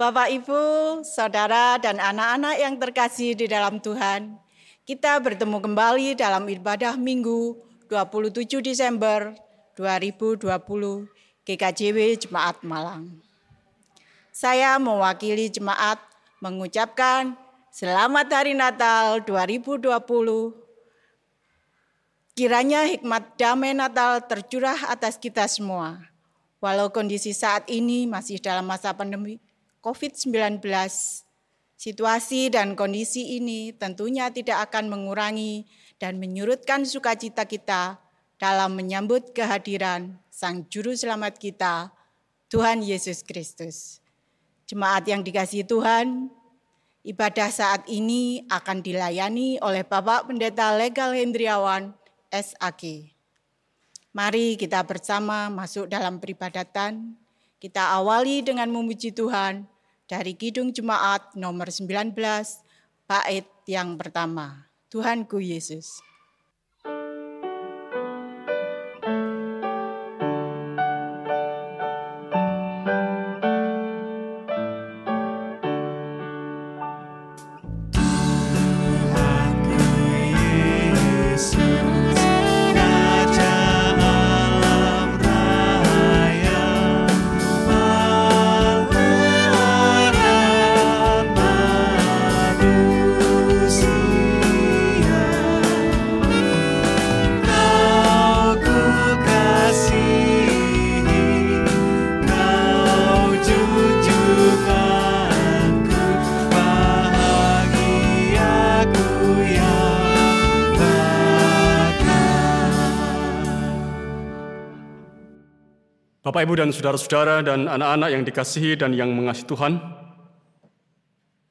Bapak, Ibu, saudara, dan anak-anak yang terkasih di dalam Tuhan, kita bertemu kembali dalam ibadah Minggu 27 Desember 2020 GKJW Jemaat Malang. Saya mewakili jemaat mengucapkan Selamat Hari Natal 2020. Kiranya hikmat damai Natal tercurah atas kita semua. Walau kondisi saat ini masih dalam masa pandemi, COVID-19, situasi dan kondisi ini tentunya tidak akan mengurangi dan menyurutkan sukacita kita dalam menyambut kehadiran Sang Juru Selamat kita, Tuhan Yesus Kristus. Jemaat yang dikasihi Tuhan, ibadah saat ini akan dilayani oleh Bapak Pendeta Legal Hendriawan, SAG. Mari kita bersama masuk dalam peribadatan. Kita awali dengan memuji Tuhan dari Kidung Jemaat nomor 19, bait yang pertama. Tuhanku Yesus. Bapak, Ibu, dan saudara-saudara, dan anak-anak yang dikasihi dan yang mengasihi Tuhan,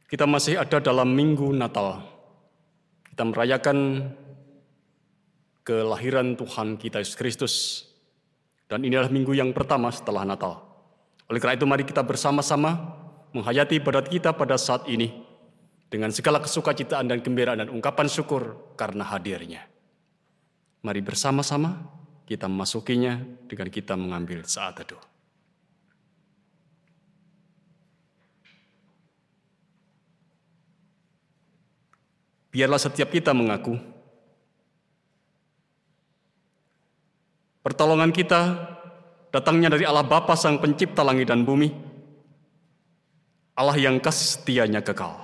kita masih ada dalam Minggu Natal. Kita merayakan kelahiran Tuhan kita Yesus Kristus. Dan inilah minggu yang pertama setelah Natal. Oleh karena itu mari kita bersama-sama menghayati ibadat kita pada saat ini dengan segala kesukacitaan dan gembiraan dan ungkapan syukur karena hadirnya. Mari bersama-sama kita memasukinya dengan kita mengambil saat teduh. Biarlah setiap kita mengaku pertolongan kita datangnya dari Allah Bapa Sang Pencipta langit dan bumi, Allah yang kasih setianya kekal.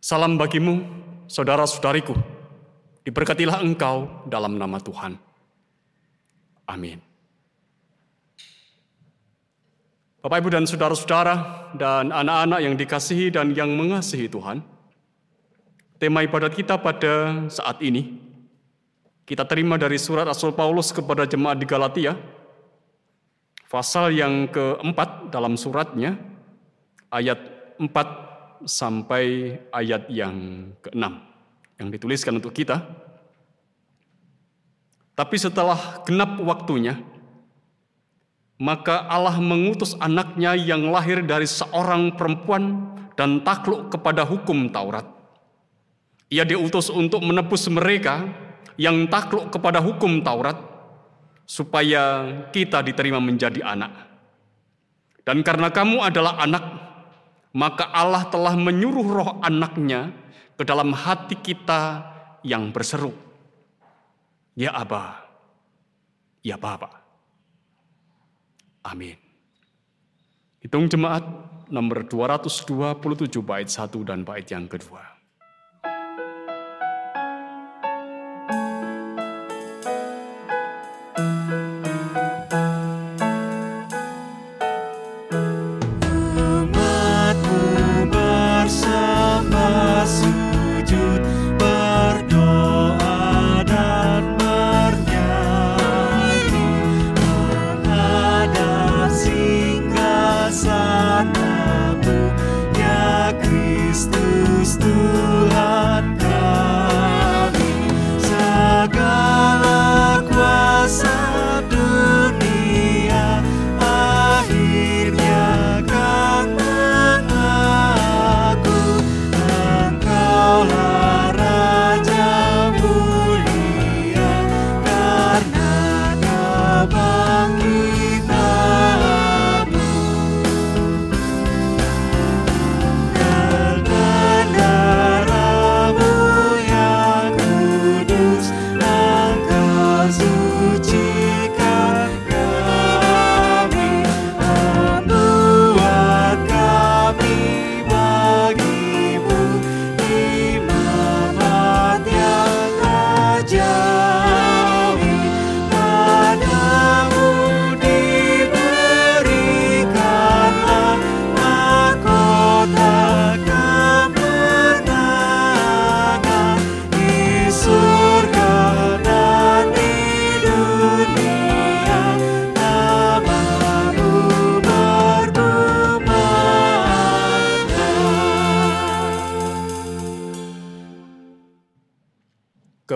Salam bagimu, saudara-saudariku, Diberkatilah engkau dalam nama Tuhan. Amin. Bapak, Ibu, dan saudara-saudara, dan anak-anak yang dikasihi dan yang mengasihi Tuhan, tema ibadat kita pada saat ini, kita terima dari surat Rasul Paulus kepada jemaat di Galatia, pasal yang keempat dalam suratnya, ayat 4 sampai ayat yang keenam yang dituliskan untuk kita. Tapi setelah genap waktunya, maka Allah mengutus anaknya yang lahir dari seorang perempuan dan takluk kepada hukum Taurat. Ia diutus untuk menebus mereka yang takluk kepada hukum Taurat, supaya kita diterima menjadi anak. Dan karena kamu adalah anak, maka Allah telah menyuruh roh anaknya ke dalam hati kita yang berseru, Ya Aba, Ya Bapa. Amin. Hitung jemaat nomor 227 bait 1 dan bait yang kedua.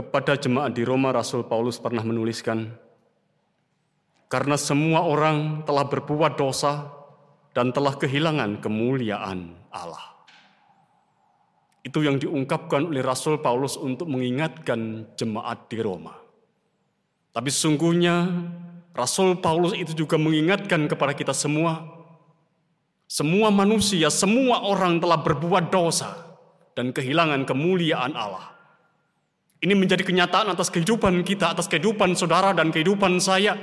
Kepada jemaat di Roma, Rasul Paulus pernah menuliskan, "Karena semua orang telah berbuat dosa dan telah kehilangan kemuliaan Allah." Itu yang diungkapkan oleh Rasul Paulus untuk mengingatkan jemaat di Roma. Tapi sungguhnya Rasul Paulus itu juga mengingatkan kepada kita semua, semua manusia, semua orang telah berbuat dosa dan kehilangan kemuliaan Allah. Ini menjadi kenyataan atas kehidupan kita, atas kehidupan saudara dan kehidupan saya.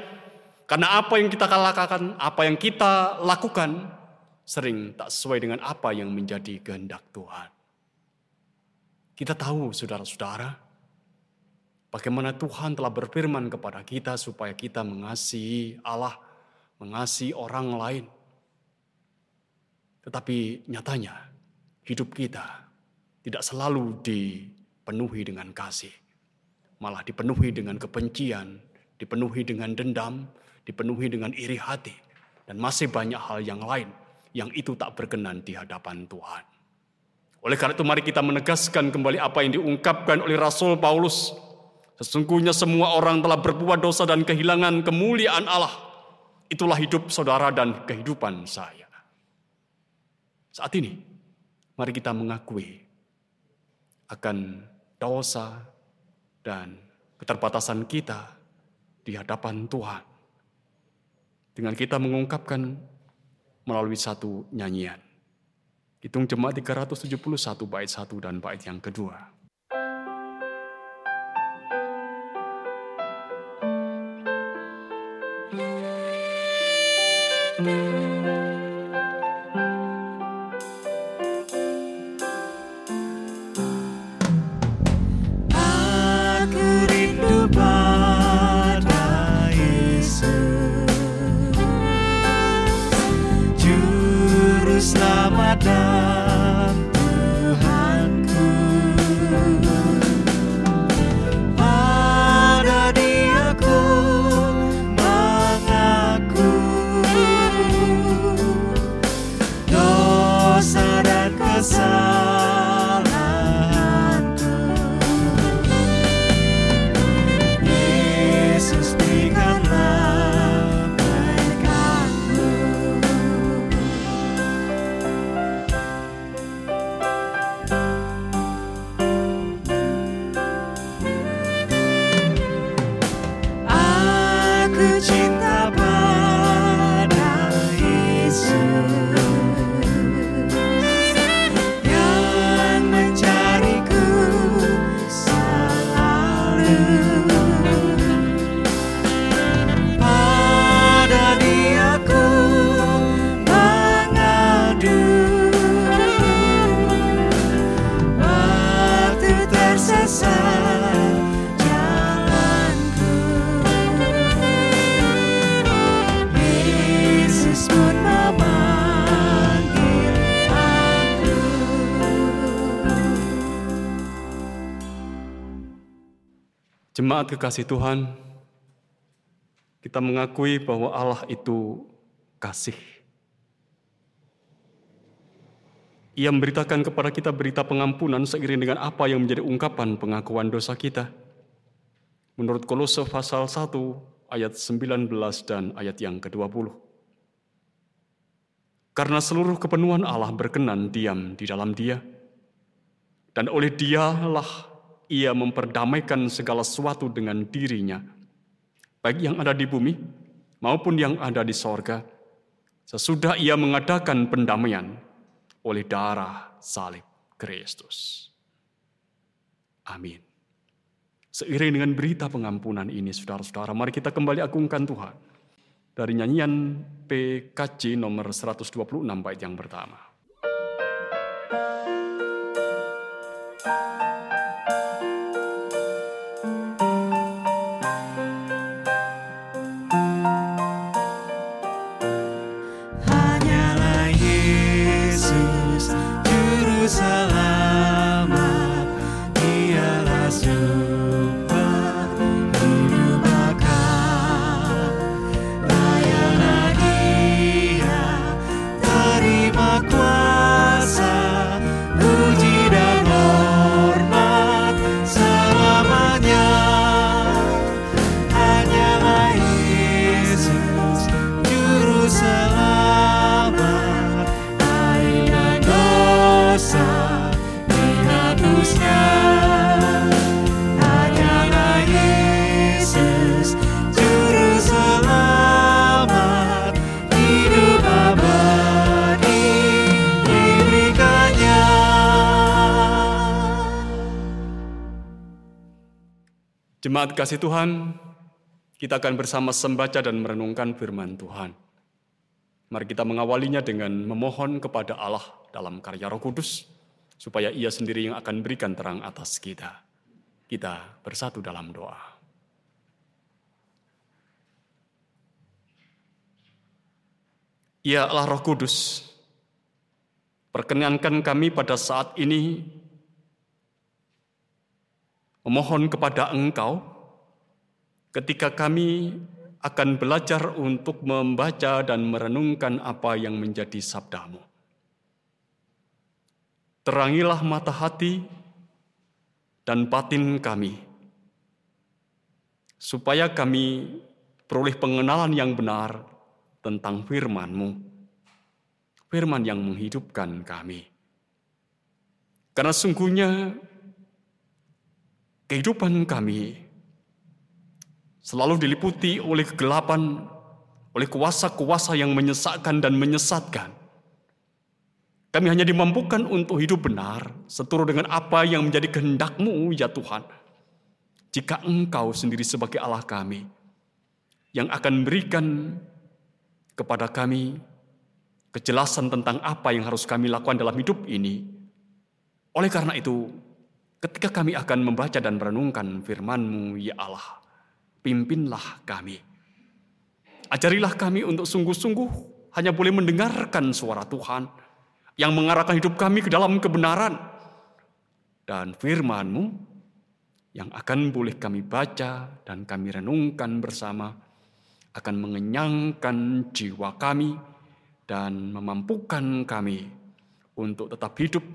Karena apa yang kita lakukan, apa yang kita lakukan, sering tak sesuai dengan apa yang menjadi kehendak Tuhan. Kita tahu, saudara-saudara, bagaimana Tuhan telah berfirman kepada kita supaya kita mengasihi Allah, mengasihi orang lain. Tetapi nyatanya, hidup kita tidak selalu di dipenuhi dengan kasih. Malah dipenuhi dengan kebencian, dipenuhi dengan dendam, dipenuhi dengan iri hati. Dan masih banyak hal yang lain yang itu tak berkenan di hadapan Tuhan. Oleh karena itu mari kita menegaskan kembali apa yang diungkapkan oleh Rasul Paulus. Sesungguhnya semua orang telah berbuat dosa dan kehilangan kemuliaan Allah. Itulah hidup saudara dan kehidupan saya. Saat ini, mari kita mengakui akan dosa, dan keterbatasan kita di hadapan Tuhan. Dengan kita mengungkapkan melalui satu nyanyian. Hitung jemaat 371 bait 1 dan bait yang kedua. Jemaat kekasih Tuhan, kita mengakui bahwa Allah itu kasih. Ia memberitakan kepada kita berita pengampunan seiring dengan apa yang menjadi ungkapan pengakuan dosa kita. Menurut Kolose pasal 1 ayat 19 dan ayat yang ke-20. Karena seluruh kepenuhan Allah berkenan diam di dalam dia, dan oleh dialah ia memperdamaikan segala sesuatu dengan dirinya, baik yang ada di bumi maupun yang ada di sorga, sesudah ia mengadakan pendamaian oleh darah salib Kristus. Amin. Seiring dengan berita pengampunan ini, saudara-saudara, mari kita kembali agungkan Tuhan. Dari nyanyian PKJ nomor 126 bait yang pertama. lose Jemaat kasih Tuhan, kita akan bersama membaca dan merenungkan firman Tuhan. Mari kita mengawalinya dengan memohon kepada Allah dalam karya Roh Kudus, supaya Ia sendiri yang akan berikan terang atas kita. Kita bersatu dalam doa. Ya Allah Roh Kudus, perkenankan kami pada saat ini memohon kepada Engkau ketika kami akan belajar untuk membaca dan merenungkan apa yang menjadi sabdamu. Terangilah mata hati dan batin kami, supaya kami peroleh pengenalan yang benar tentang firman-Mu. Firman yang menghidupkan kami. Karena sungguhnya kehidupan kami selalu diliputi oleh kegelapan, oleh kuasa-kuasa yang menyesakkan dan menyesatkan. Kami hanya dimampukan untuk hidup benar, seturut dengan apa yang menjadi kehendak-Mu, ya Tuhan. Jika Engkau sendiri sebagai Allah kami, yang akan berikan kepada kami kejelasan tentang apa yang harus kami lakukan dalam hidup ini. Oleh karena itu, ketika kami akan membaca dan merenungkan firman-Mu, ya Allah, pimpinlah kami. Ajarilah kami untuk sungguh-sungguh hanya boleh mendengarkan suara Tuhan yang mengarahkan hidup kami ke dalam kebenaran. Dan firman-Mu yang akan boleh kami baca dan kami renungkan bersama akan mengenyangkan jiwa kami dan memampukan kami untuk tetap hidup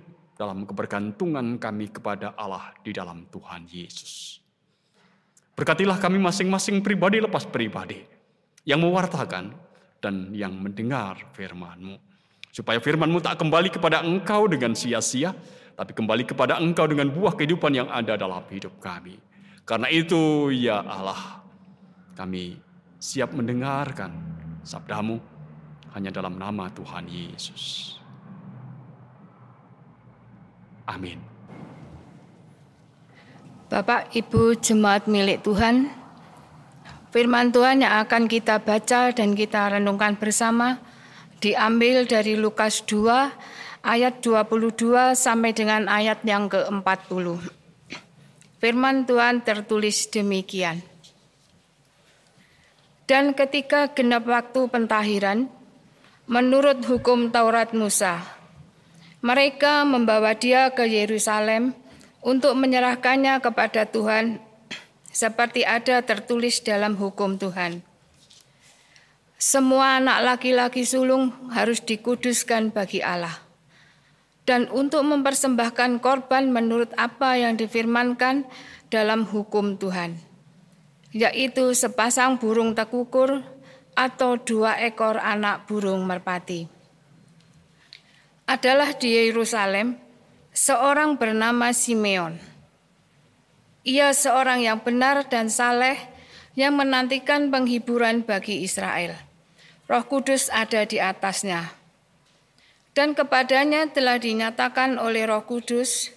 dalam kebergantungan kami kepada Allah di dalam Tuhan Yesus. Berkatilah kami masing-masing pribadi lepas pribadi yang mewartakan dan yang mendengar firman-Mu. Supaya firman-Mu tak kembali kepada Engkau dengan sia-sia, tapi kembali kepada Engkau dengan buah kehidupan yang ada dalam hidup kami. Karena itu, ya Allah, kami siap mendengarkan sabdamu hanya dalam nama Tuhan Yesus. Amin. Bapak, Ibu, jemaat milik Tuhan, firman Tuhan yang akan kita baca dan kita renungkan bersama diambil dari Lukas 2 ayat 22 sampai dengan ayat yang ke-40. Firman Tuhan tertulis demikian. Dan ketika genap waktu pentahiran, menurut hukum Taurat Musa, mereka membawa dia ke Yerusalem untuk menyerahkannya kepada Tuhan seperti ada tertulis dalam hukum Tuhan. Semua anak laki-laki sulung harus dikuduskan bagi Allah. Dan untuk mempersembahkan korban menurut apa yang difirmankan dalam hukum Tuhan yaitu sepasang burung tekukur atau dua ekor anak burung merpati. Adalah di Yerusalem seorang bernama Simeon. Ia seorang yang benar dan saleh yang menantikan penghiburan bagi Israel. Roh Kudus ada di atasnya. Dan kepadanya telah dinyatakan oleh Roh Kudus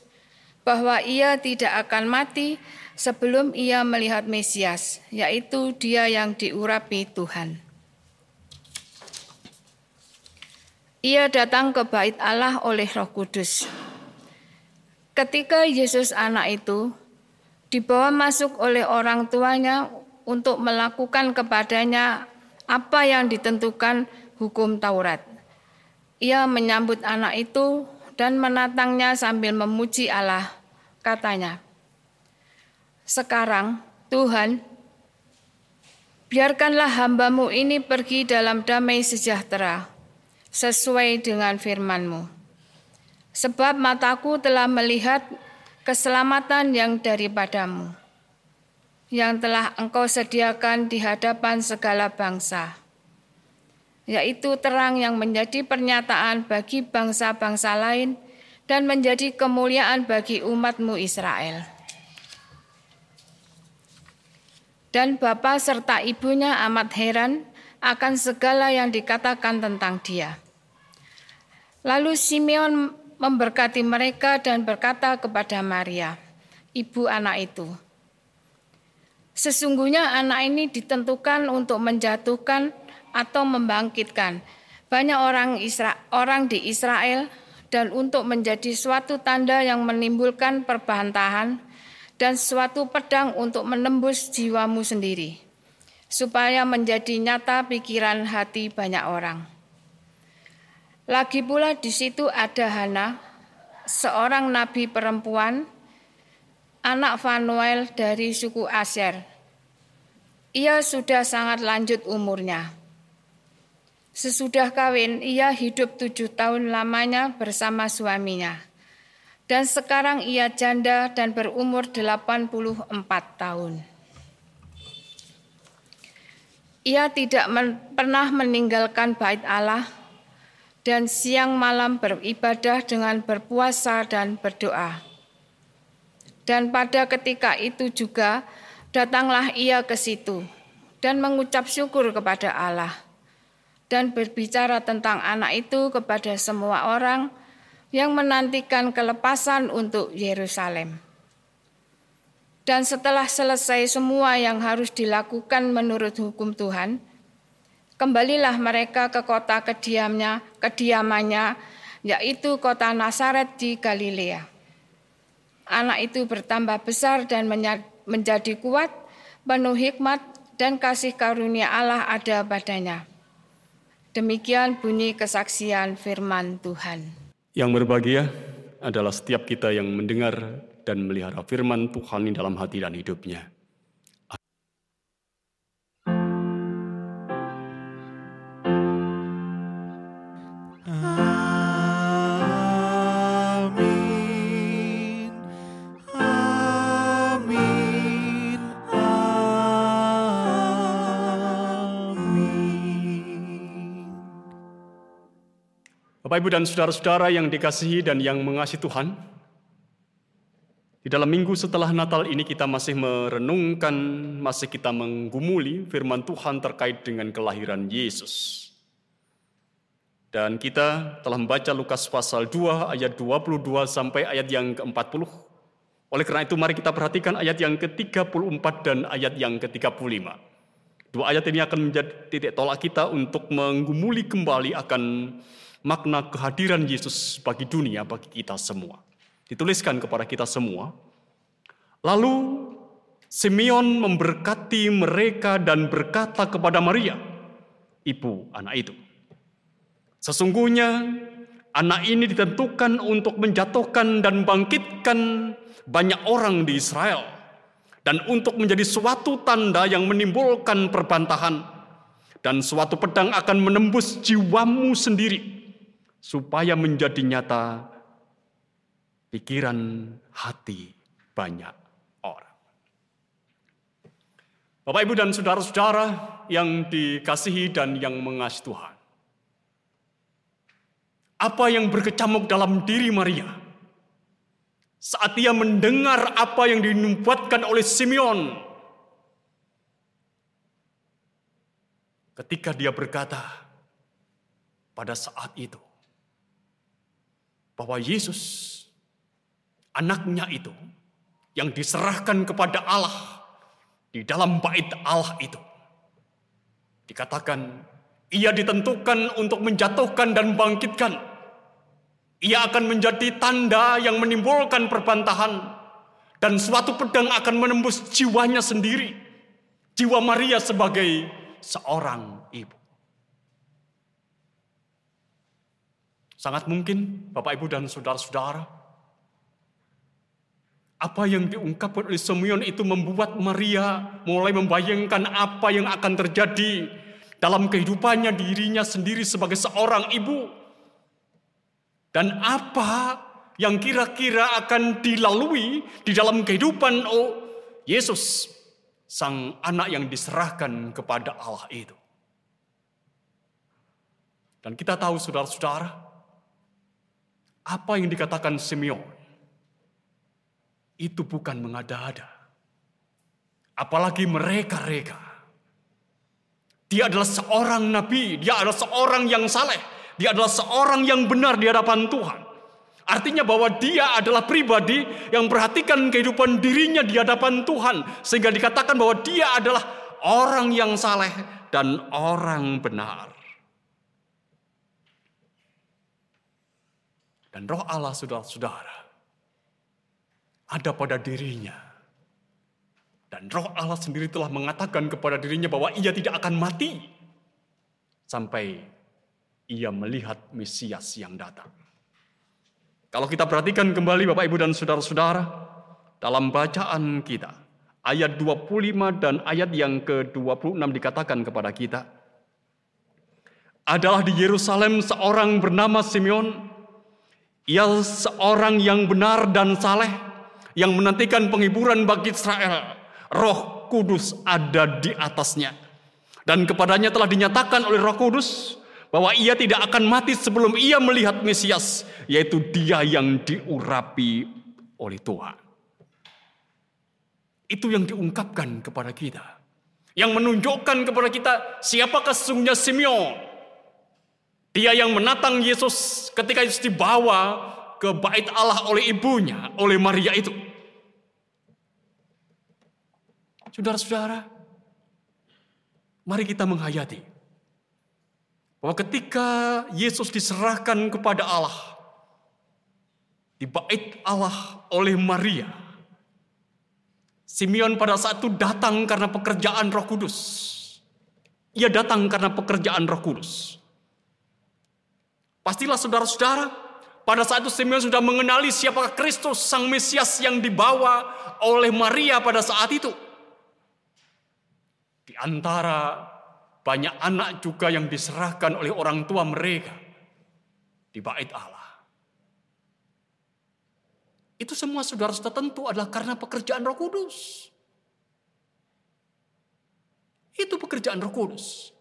bahwa ia tidak akan mati sebelum ia melihat Mesias, yaitu Dia yang diurapi Tuhan. Ia datang ke bait Allah oleh Roh Kudus. Ketika Yesus anak itu dibawa masuk oleh orang tuanya untuk melakukan kepadanya apa yang ditentukan hukum Taurat. Ia menyambut anak itu dan menatangnya sambil memuji Allah. Katanya, sekarang, Tuhan, biarkanlah hambamu ini pergi dalam damai sejahtera, sesuai dengan firmanmu. Sebab mataku telah melihat keselamatan yang daripadamu, yang telah engkau sediakan di hadapan segala bangsa, yaitu terang yang menjadi pernyataan bagi bangsa-bangsa lain dan menjadi kemuliaan bagi umatmu Israel. Dan bapak serta ibunya amat heran akan segala yang dikatakan tentang dia. Lalu Simeon memberkati mereka dan berkata kepada Maria, ibu anak itu, Sesungguhnya anak ini ditentukan untuk menjatuhkan atau membangkitkan banyak orang Isra orang di Israel dan untuk menjadi suatu tanda yang menimbulkan perbantahan dan suatu pedang untuk menembus jiwamu sendiri supaya menjadi nyata pikiran hati banyak orang. Lagi pula di situ ada Hana, seorang nabi perempuan anak Fanuel dari suku Asher. Ia sudah sangat lanjut umurnya. Sesudah kawin, ia hidup tujuh tahun lamanya bersama suaminya. Dan sekarang ia janda dan berumur 84 tahun. Ia tidak men pernah meninggalkan bait Allah dan siang malam beribadah dengan berpuasa dan berdoa. Dan pada ketika itu juga datanglah ia ke situ dan mengucap syukur kepada Allah dan berbicara tentang anak itu kepada semua orang yang menantikan kelepasan untuk Yerusalem. Dan setelah selesai semua yang harus dilakukan menurut hukum Tuhan, kembalilah mereka ke kota kediamnya, kediamannya, yaitu kota Nazaret di Galilea anak itu bertambah besar dan menjadi kuat, penuh hikmat dan kasih karunia Allah ada padanya. Demikian bunyi kesaksian firman Tuhan. Yang berbahagia adalah setiap kita yang mendengar dan melihara firman Tuhan di dalam hati dan hidupnya. Bapak, Ibu, dan saudara-saudara yang dikasihi dan yang mengasihi Tuhan, di dalam minggu setelah Natal ini kita masih merenungkan, masih kita menggumuli firman Tuhan terkait dengan kelahiran Yesus. Dan kita telah membaca Lukas pasal 2 ayat 22 sampai ayat yang ke-40. Oleh karena itu mari kita perhatikan ayat yang ke-34 dan ayat yang ke-35. Dua ayat ini akan menjadi titik tolak kita untuk menggumuli kembali akan makna kehadiran Yesus bagi dunia, bagi kita semua. Dituliskan kepada kita semua. Lalu Simeon memberkati mereka dan berkata kepada Maria, ibu anak itu. Sesungguhnya anak ini ditentukan untuk menjatuhkan dan bangkitkan banyak orang di Israel dan untuk menjadi suatu tanda yang menimbulkan perbantahan dan suatu pedang akan menembus jiwamu sendiri supaya menjadi nyata pikiran hati banyak orang. Bapak, Ibu, dan saudara-saudara yang dikasihi dan yang mengasihi Tuhan. Apa yang berkecamuk dalam diri Maria saat ia mendengar apa yang dinubuatkan oleh Simeon ketika dia berkata pada saat itu bahwa Yesus, anaknya itu, yang diserahkan kepada Allah di dalam bait Allah itu. Dikatakan, ia ditentukan untuk menjatuhkan dan bangkitkan. Ia akan menjadi tanda yang menimbulkan perbantahan. Dan suatu pedang akan menembus jiwanya sendiri. Jiwa Maria sebagai seorang ibu. Sangat mungkin Bapak Ibu dan saudara-saudara, apa yang diungkapkan oleh Simeon itu membuat Maria mulai membayangkan apa yang akan terjadi dalam kehidupannya dirinya sendiri sebagai seorang ibu. Dan apa yang kira-kira akan dilalui di dalam kehidupan oh Yesus, sang anak yang diserahkan kepada Allah itu. Dan kita tahu saudara-saudara, apa yang dikatakan Simeon itu bukan mengada-ada. Apalagi mereka-reka. Dia adalah seorang nabi, dia adalah seorang yang saleh, dia adalah seorang yang benar di hadapan Tuhan. Artinya bahwa dia adalah pribadi yang perhatikan kehidupan dirinya di hadapan Tuhan. Sehingga dikatakan bahwa dia adalah orang yang saleh dan orang benar. Dan roh Allah saudara-saudara ada pada dirinya. Dan roh Allah sendiri telah mengatakan kepada dirinya bahwa ia tidak akan mati sampai ia melihat Mesias yang datang. Kalau kita perhatikan kembali Bapak Ibu dan Saudara-saudara, dalam bacaan kita, ayat 25 dan ayat yang ke-26 dikatakan kepada kita, adalah di Yerusalem seorang bernama Simeon, ia seorang yang benar dan saleh, yang menantikan penghiburan bagi Israel. Roh Kudus ada di atasnya. Dan kepadanya telah dinyatakan oleh Roh Kudus bahwa ia tidak akan mati sebelum ia melihat Mesias, yaitu dia yang diurapi oleh Tuhan. Itu yang diungkapkan kepada kita. Yang menunjukkan kepada kita siapakah sesungguhnya Simeon. Dia yang menatang Yesus ketika Yesus dibawa ke bait Allah oleh ibunya, oleh Maria itu. Saudara-saudara, mari kita menghayati bahwa ketika Yesus diserahkan kepada Allah, di bait Allah oleh Maria, Simeon pada saat itu datang karena pekerjaan Roh Kudus. Ia datang karena pekerjaan Roh Kudus. Pastilah saudara-saudara, pada saat itu Simeon sudah mengenali siapakah Kristus Sang Mesias yang dibawa oleh Maria pada saat itu. Di antara banyak anak juga yang diserahkan oleh orang tua mereka di bait Allah. Itu semua saudara-saudara tentu adalah karena pekerjaan Roh Kudus. Itu pekerjaan Roh Kudus.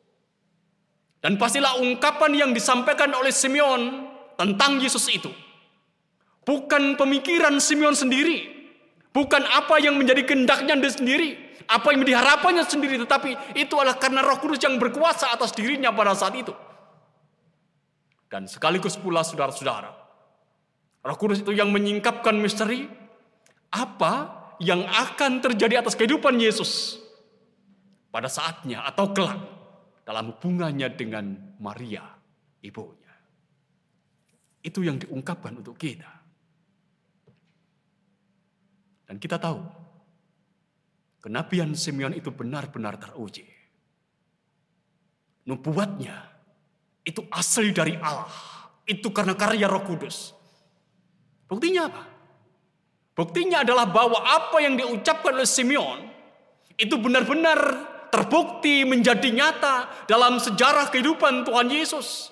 Dan pastilah ungkapan yang disampaikan oleh Simeon tentang Yesus itu. Bukan pemikiran Simeon sendiri, bukan apa yang menjadi kehendaknya sendiri, apa yang diharapannya sendiri, tetapi itu adalah karena roh kudus yang berkuasa atas dirinya pada saat itu. Dan sekaligus pula saudara-saudara, roh kudus itu yang menyingkapkan misteri apa yang akan terjadi atas kehidupan Yesus pada saatnya atau kelak dalam hubungannya dengan Maria, ibunya. Itu yang diungkapkan untuk kita. Dan kita tahu Kenabian Simeon itu benar-benar teruji. Nubuatnya itu asli dari Allah. Itu karena karya roh kudus. Buktinya apa? Buktinya adalah bahwa apa yang diucapkan oleh Simeon itu benar-benar terbukti menjadi nyata dalam sejarah kehidupan Tuhan Yesus.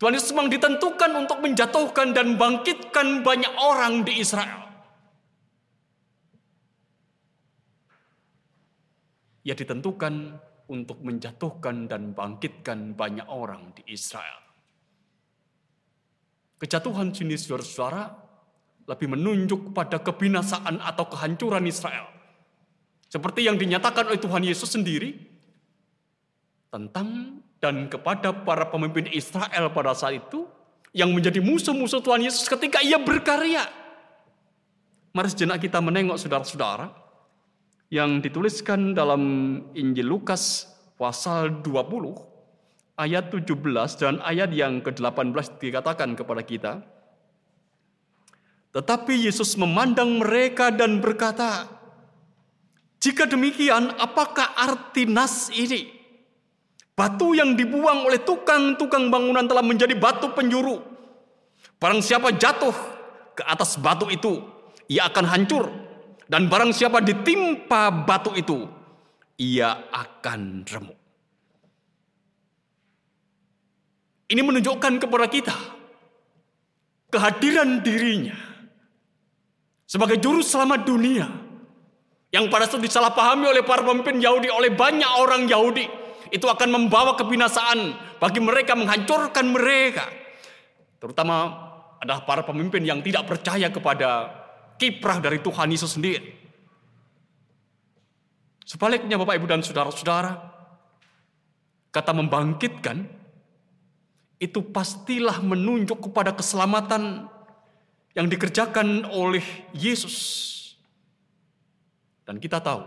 Tuhan Yesus memang ditentukan untuk menjatuhkan dan bangkitkan banyak orang di Israel. Ia ditentukan untuk menjatuhkan dan bangkitkan banyak orang di Israel. Kejatuhan sini saudara-saudara lebih menunjuk pada kebinasaan atau kehancuran Israel. Seperti yang dinyatakan oleh Tuhan Yesus sendiri tentang dan kepada para pemimpin Israel pada saat itu yang menjadi musuh-musuh Tuhan Yesus ketika ia berkarya. Mari sejenak kita menengok saudara-saudara yang dituliskan dalam Injil Lukas pasal 20 ayat 17 dan ayat yang ke-18 dikatakan kepada kita Tetapi Yesus memandang mereka dan berkata Jika demikian apakah arti nas ini? Batu yang dibuang oleh tukang-tukang bangunan telah menjadi batu penjuru. Barang siapa jatuh ke atas batu itu ia akan hancur. Dan barang siapa ditimpa batu itu, ia akan remuk. Ini menunjukkan kepada kita kehadiran dirinya sebagai juru selamat dunia yang pada saat disalahpahami oleh para pemimpin Yahudi oleh banyak orang Yahudi itu akan membawa kebinasaan bagi mereka menghancurkan mereka terutama adalah para pemimpin yang tidak percaya kepada kiprah dari Tuhan Yesus sendiri. Sebaliknya Bapak Ibu dan Saudara-saudara, kata membangkitkan itu pastilah menunjuk kepada keselamatan yang dikerjakan oleh Yesus. Dan kita tahu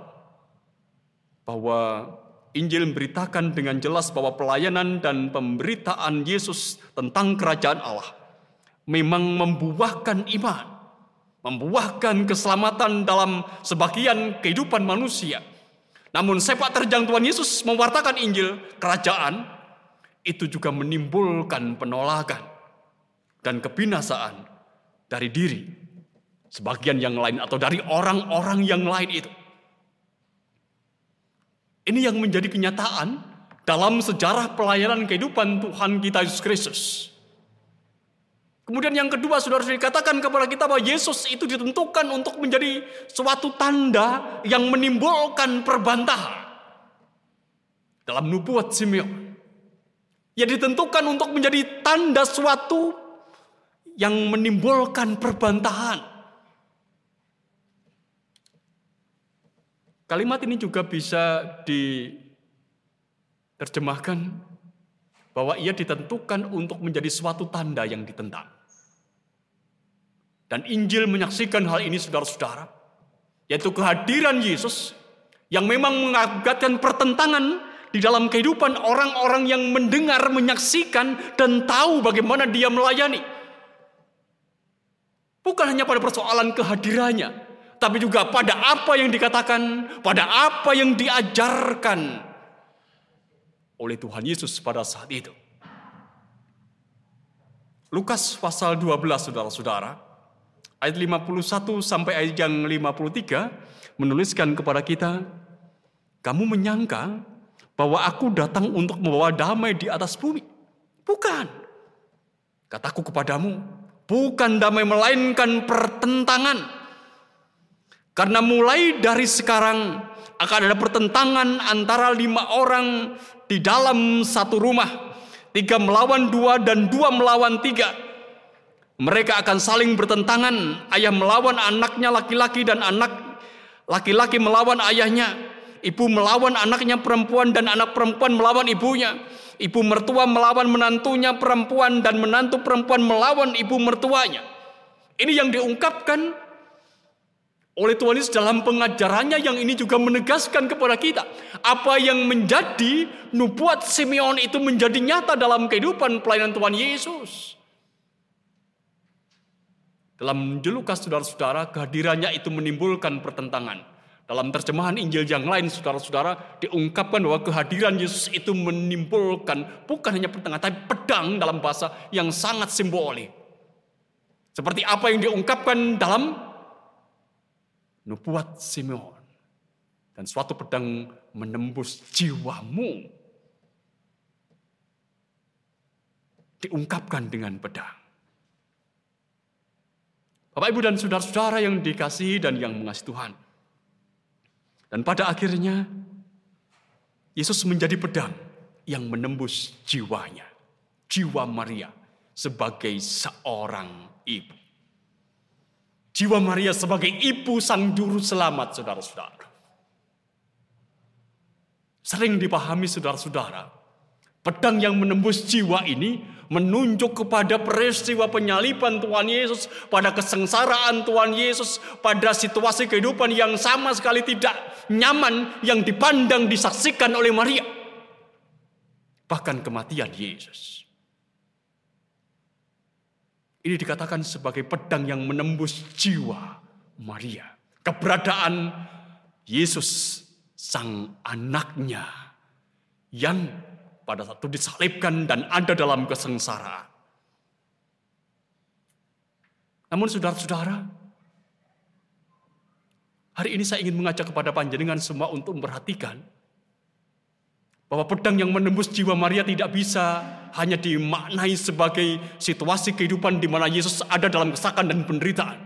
bahwa Injil memberitakan dengan jelas bahwa pelayanan dan pemberitaan Yesus tentang kerajaan Allah memang membuahkan iman, membuahkan keselamatan dalam sebagian kehidupan manusia. Namun sepak terjang Tuhan Yesus mewartakan Injil kerajaan itu juga menimbulkan penolakan dan kebinasaan dari diri sebagian yang lain atau dari orang-orang yang lain itu. Ini yang menjadi kenyataan dalam sejarah pelayanan kehidupan Tuhan kita Yesus Kristus. Kemudian yang kedua, saudara saudara dikatakan kepada kita bahwa Yesus itu ditentukan untuk menjadi suatu tanda yang menimbulkan perbantahan. Dalam nubuat Simeon. Ya ditentukan untuk menjadi tanda suatu yang menimbulkan perbantahan. Kalimat ini juga bisa diterjemahkan bahwa ia ditentukan untuk menjadi suatu tanda yang ditentang. Dan Injil menyaksikan hal ini saudara-saudara, yaitu kehadiran Yesus yang memang mengakibatkan pertentangan di dalam kehidupan orang-orang yang mendengar, menyaksikan, dan tahu bagaimana dia melayani. Bukan hanya pada persoalan kehadirannya, tapi juga pada apa yang dikatakan, pada apa yang diajarkan oleh Tuhan Yesus pada saat itu. Lukas pasal 12 saudara-saudara, ayat 51 sampai ayat yang 53 menuliskan kepada kita, kamu menyangka bahwa aku datang untuk membawa damai di atas bumi. Bukan. Kataku kepadamu, bukan damai melainkan pertentangan. Karena mulai dari sekarang akan ada pertentangan antara lima orang di dalam satu rumah. Tiga melawan dua dan dua melawan tiga. Mereka akan saling bertentangan. Ayah melawan anaknya laki-laki dan anak laki-laki melawan ayahnya. Ibu melawan anaknya perempuan dan anak perempuan melawan ibunya. Ibu mertua melawan menantunya perempuan dan menantu perempuan melawan ibu mertuanya. Ini yang diungkapkan oleh Tuhan Yesus dalam pengajarannya yang ini juga menegaskan kepada kita apa yang menjadi nubuat Simeon itu menjadi nyata dalam kehidupan pelayanan Tuhan Yesus. Dalam Lukas saudara-saudara kehadirannya itu menimbulkan pertentangan. Dalam terjemahan Injil yang lain saudara-saudara diungkapkan bahwa kehadiran Yesus itu menimbulkan bukan hanya pertentangan tapi pedang dalam bahasa yang sangat simbolik. Seperti apa yang diungkapkan dalam nubuat Simeon. Dan suatu pedang menembus jiwamu. Diungkapkan dengan pedang. Bapak, Ibu, dan saudara-saudara yang dikasihi dan yang mengasihi Tuhan. Dan pada akhirnya, Yesus menjadi pedang yang menembus jiwanya. Jiwa Maria sebagai seorang ibu. Jiwa Maria sebagai ibu sang juru selamat, saudara-saudara. Sering dipahami saudara-saudara, pedang yang menembus jiwa ini menunjuk kepada peristiwa penyaliban Tuhan Yesus, pada kesengsaraan Tuhan Yesus, pada situasi kehidupan yang sama sekali tidak nyaman yang dipandang disaksikan oleh Maria. Bahkan kematian Yesus. Ini dikatakan sebagai pedang yang menembus jiwa Maria. Keberadaan Yesus sang anaknya yang pada saat itu disalibkan dan ada dalam kesengsaraan. Namun saudara-saudara, hari ini saya ingin mengajak kepada panjenengan semua untuk memperhatikan bahwa pedang yang menembus jiwa Maria tidak bisa hanya dimaknai sebagai situasi kehidupan di mana Yesus ada dalam kesakan dan penderitaan.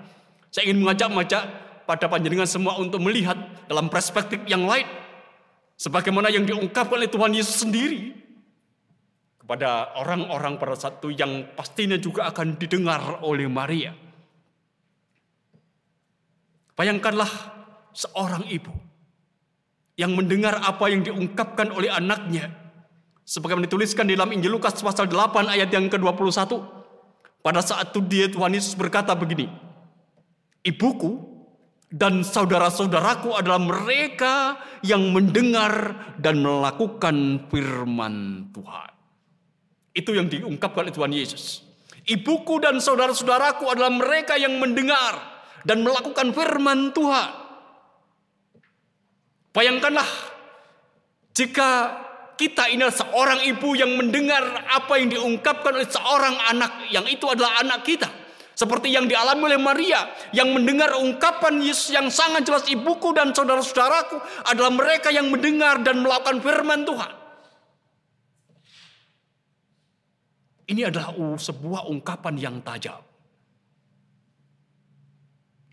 Saya ingin mengajak-ngajak pada panjenengan semua untuk melihat dalam perspektif yang lain. Sebagaimana yang diungkapkan oleh Tuhan Yesus sendiri. Kepada orang-orang pada satu yang pastinya juga akan didengar oleh Maria. Bayangkanlah seorang ibu yang mendengar apa yang diungkapkan oleh anaknya. Sebagaimana dituliskan di dalam Injil Lukas pasal 8 ayat yang ke-21. Pada saat itu dia Tuhan Yesus berkata begini, Ibuku dan saudara-saudaraku adalah mereka yang mendengar dan melakukan firman Tuhan. Itu yang diungkapkan oleh Tuhan Yesus. Ibuku dan saudara-saudaraku adalah mereka yang mendengar dan melakukan firman Tuhan. Bayangkanlah jika kita ini adalah seorang ibu yang mendengar apa yang diungkapkan oleh seorang anak yang itu adalah anak kita. Seperti yang dialami oleh Maria yang mendengar ungkapan Yesus yang sangat jelas ibuku dan saudara-saudaraku adalah mereka yang mendengar dan melakukan firman Tuhan. Ini adalah sebuah ungkapan yang tajam.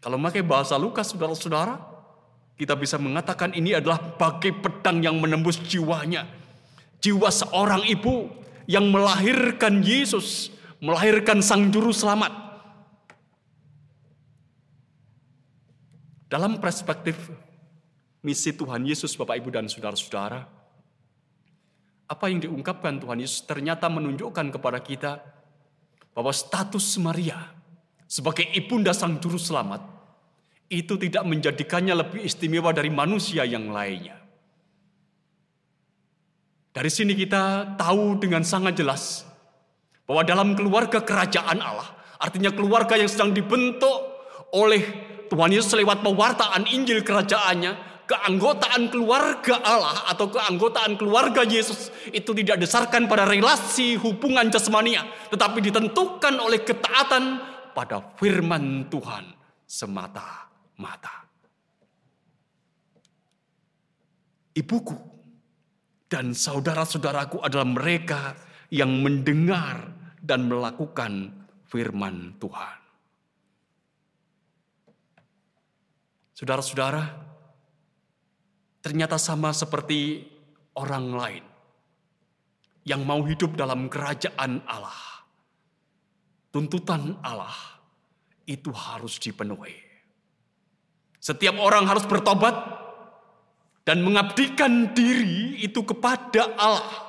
Kalau memakai bahasa Lukas, saudara-saudara, kita bisa mengatakan ini adalah bagai pedang yang menembus jiwanya jiwa seorang ibu yang melahirkan Yesus, melahirkan Sang Juru Selamat. Dalam perspektif misi Tuhan Yesus, Bapak, Ibu, dan saudara-saudara, apa yang diungkapkan Tuhan Yesus ternyata menunjukkan kepada kita bahwa status Maria sebagai ibunda Sang Juru Selamat itu tidak menjadikannya lebih istimewa dari manusia yang lainnya. Dari sini kita tahu dengan sangat jelas bahwa dalam keluarga kerajaan Allah, artinya keluarga yang sedang dibentuk oleh Tuhan Yesus lewat pewartaan Injil kerajaannya, keanggotaan keluarga Allah atau keanggotaan keluarga Yesus itu tidak dasarkan pada relasi hubungan jasmania, tetapi ditentukan oleh ketaatan pada firman Tuhan semata-mata. Ibuku dan saudara-saudaraku adalah mereka yang mendengar dan melakukan firman Tuhan. Saudara-saudara, ternyata sama seperti orang lain yang mau hidup dalam kerajaan Allah. Tuntutan Allah itu harus dipenuhi. Setiap orang harus bertobat dan mengabdikan diri itu kepada Allah.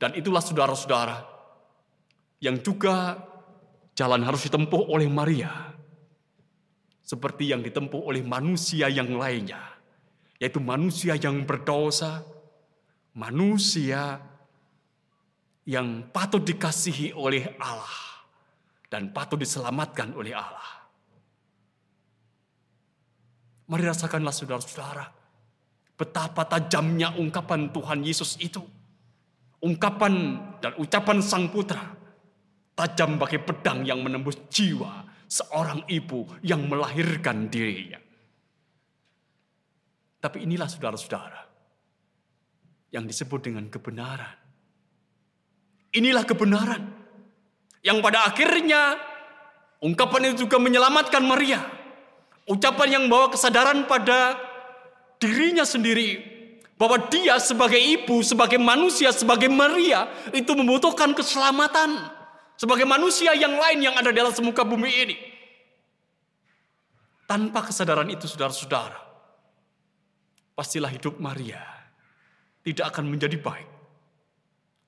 Dan itulah saudara-saudara yang juga jalan harus ditempuh oleh Maria. Seperti yang ditempuh oleh manusia yang lainnya. Yaitu manusia yang berdosa, manusia yang patut dikasihi oleh Allah dan patut diselamatkan oleh Allah. Mari rasakanlah saudara-saudara. Betapa tajamnya ungkapan Tuhan Yesus itu. Ungkapan dan ucapan Sang Putra. Tajam bagai pedang yang menembus jiwa seorang ibu yang melahirkan dirinya. Tapi inilah saudara-saudara yang disebut dengan kebenaran. Inilah kebenaran yang pada akhirnya ungkapan itu juga menyelamatkan Maria Ucapan yang bawa kesadaran pada dirinya sendiri bahwa dia sebagai ibu, sebagai manusia, sebagai Maria itu membutuhkan keselamatan sebagai manusia yang lain yang ada di atas muka bumi ini. Tanpa kesadaran itu saudara-saudara, pastilah hidup Maria tidak akan menjadi baik.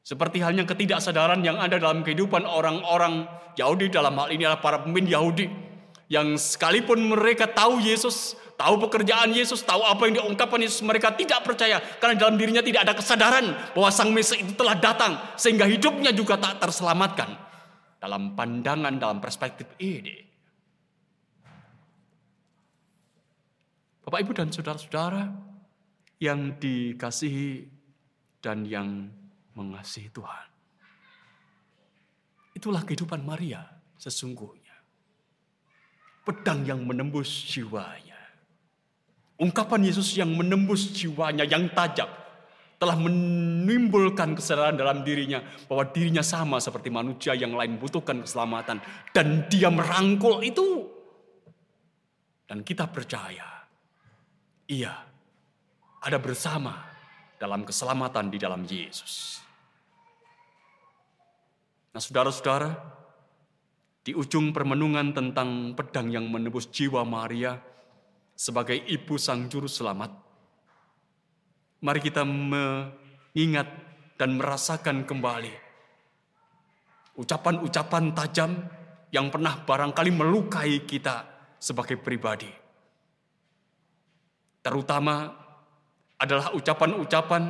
Seperti halnya ketidaksadaran yang ada dalam kehidupan orang-orang Yahudi dalam hal ini adalah para pemimpin Yahudi yang sekalipun mereka tahu Yesus, tahu pekerjaan Yesus, tahu apa yang diungkapkan Yesus, mereka tidak percaya karena dalam dirinya tidak ada kesadaran bahwa Sang Mesias itu telah datang sehingga hidupnya juga tak terselamatkan. Dalam pandangan, dalam perspektif ini. Bapak, Ibu, dan saudara-saudara yang dikasihi dan yang mengasihi Tuhan. Itulah kehidupan Maria sesungguhnya pedang yang menembus jiwanya. Ungkapan Yesus yang menembus jiwanya yang tajam telah menimbulkan kesadaran dalam dirinya bahwa dirinya sama seperti manusia yang lain butuhkan keselamatan dan dia merangkul itu. Dan kita percaya ia ada bersama dalam keselamatan di dalam Yesus. Nah, saudara-saudara, di ujung permenungan tentang pedang yang menebus jiwa Maria sebagai ibu sang juru selamat. Mari kita mengingat dan merasakan kembali ucapan-ucapan tajam yang pernah barangkali melukai kita sebagai pribadi. Terutama adalah ucapan-ucapan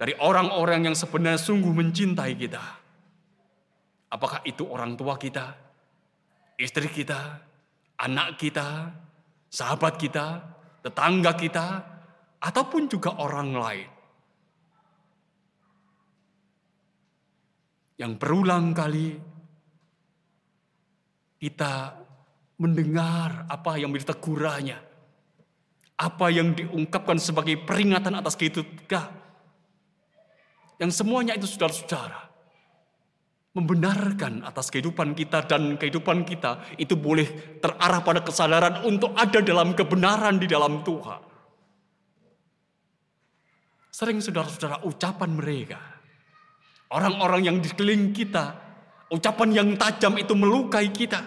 dari orang-orang yang sebenarnya sungguh mencintai kita. Apakah itu orang tua kita, istri kita, anak kita, sahabat kita, tetangga kita, ataupun juga orang lain. Yang berulang kali kita mendengar apa yang menjadi tegurannya. Apa yang diungkapkan sebagai peringatan atas kehidupan. Yang semuanya itu saudara-saudara. Membenarkan atas kehidupan kita dan kehidupan kita itu boleh terarah pada kesadaran untuk ada dalam kebenaran di dalam Tuhan. Sering saudara-saudara ucapan mereka. Orang-orang yang di kita. Ucapan yang tajam itu melukai kita.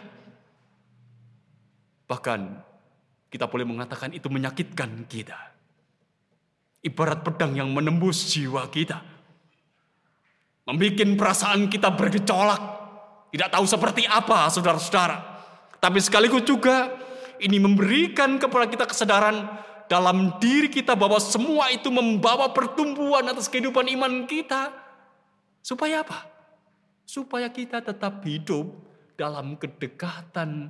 Bahkan kita boleh mengatakan itu menyakitkan kita. Ibarat pedang yang menembus jiwa kita. Membikin perasaan kita bergejolak. Tidak tahu seperti apa saudara-saudara. Tapi sekaligus juga ini memberikan kepada kita kesadaran dalam diri kita bahwa semua itu membawa pertumbuhan atas kehidupan iman kita. Supaya apa? Supaya kita tetap hidup dalam kedekatan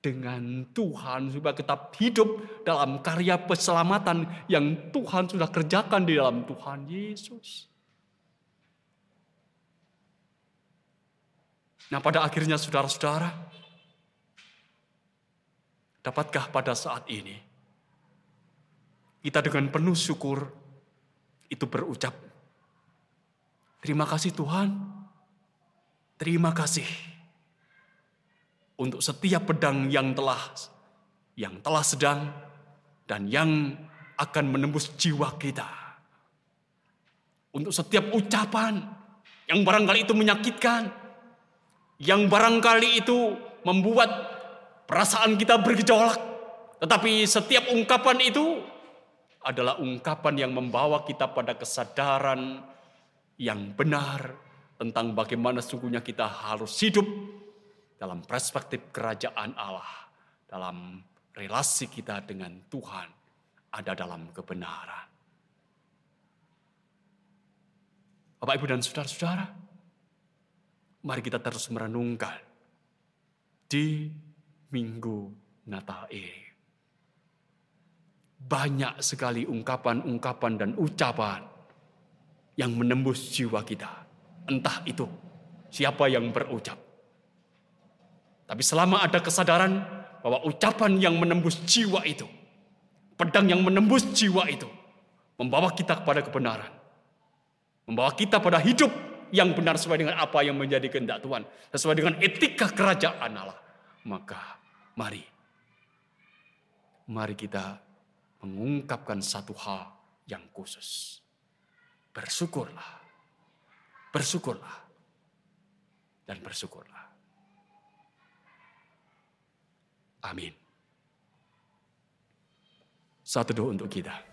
dengan Tuhan. Supaya tetap hidup dalam karya keselamatan yang Tuhan sudah kerjakan di dalam Tuhan Yesus. Nah pada akhirnya saudara-saudara, dapatkah pada saat ini kita dengan penuh syukur itu berucap, terima kasih Tuhan, terima kasih untuk setiap pedang yang telah yang telah sedang dan yang akan menembus jiwa kita. Untuk setiap ucapan yang barangkali itu menyakitkan, yang barangkali itu membuat perasaan kita bergejolak, tetapi setiap ungkapan itu adalah ungkapan yang membawa kita pada kesadaran yang benar tentang bagaimana sungguhnya kita harus hidup dalam perspektif kerajaan Allah, dalam relasi kita dengan Tuhan ada dalam kebenaran. Bapak, Ibu, dan saudara-saudara, mari kita terus merenungkan di minggu Natal ini banyak sekali ungkapan-ungkapan dan ucapan yang menembus jiwa kita. Entah itu siapa yang berucap. Tapi selama ada kesadaran bahwa ucapan yang menembus jiwa itu, pedang yang menembus jiwa itu, membawa kita kepada kebenaran. Membawa kita pada hidup yang benar sesuai dengan apa yang menjadi kehendak Tuhan. Sesuai dengan etika kerajaan Allah. Maka mari. Mari kita mengungkapkan satu hal yang khusus. Bersyukurlah. Bersyukurlah. Dan bersyukurlah. Amin. Satu doa untuk kita.